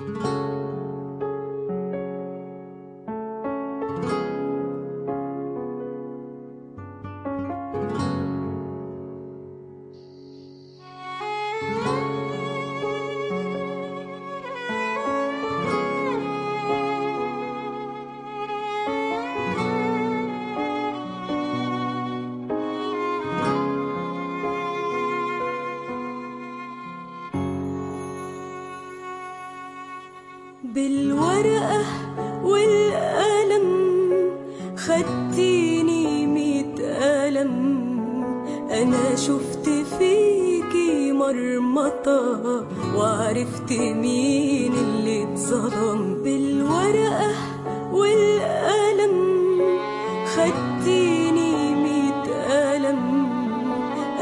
Música بالورقة والقلم خدتيني ميت قلم. أنا شفت فيكي مرمطة وعرفت مين اللي اتظلم بالورقة والقلم خدتيني ميت قلم.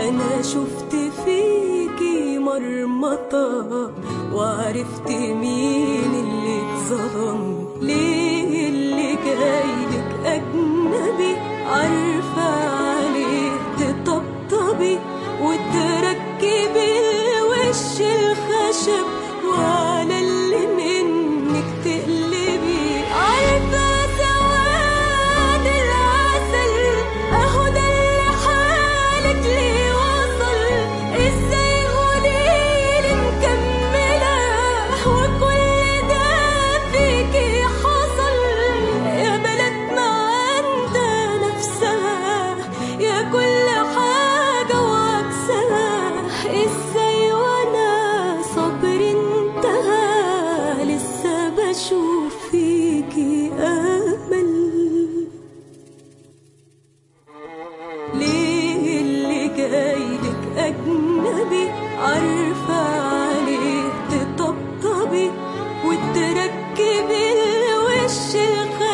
أنا شفت فيكي مرمطة وعرفت مين ฉั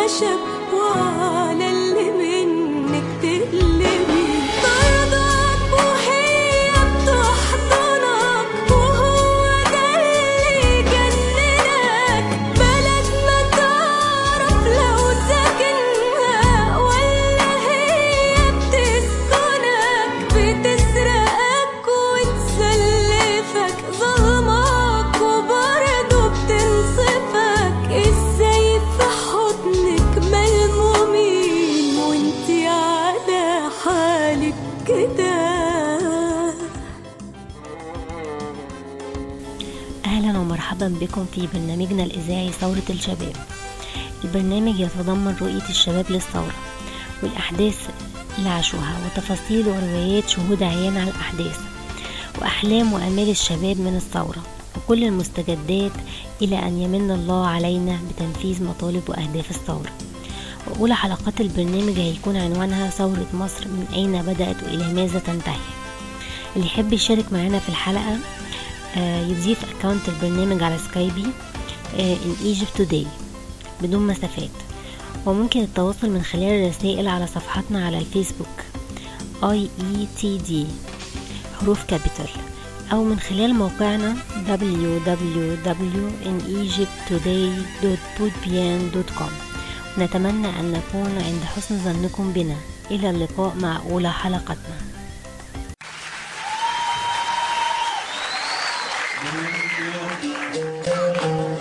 الخشب وعلى أهلا ومرحبا بكم في برنامجنا الإذاعي ثورة الشباب. البرنامج يتضمن رؤية الشباب للثورة والأحداث اللي عاشوها وتفاصيل وروايات شهود عيان على الأحداث وأحلام وآمال الشباب من الثورة وكل المستجدات إلى أن يمن الله علينا بتنفيذ مطالب وأهداف الثورة. وأولى حلقات البرنامج هيكون عنوانها ثورة مصر من أين بدأت وإلى ماذا تنتهي. اللي يحب يشارك معنا في الحلقة يضيف account البرنامج على Skype آه، in Egypt today بدون مسافات وممكن التواصل من خلال الرسائل على صفحتنا على ال Facebook IETD حروف capital أو من خلال موقعنا www.inegypttoday.podbean.com نتمنى أن نكون عند حسن ظنكم بنا. إلى اللقاء مع أولى حلقتنا. Thank you.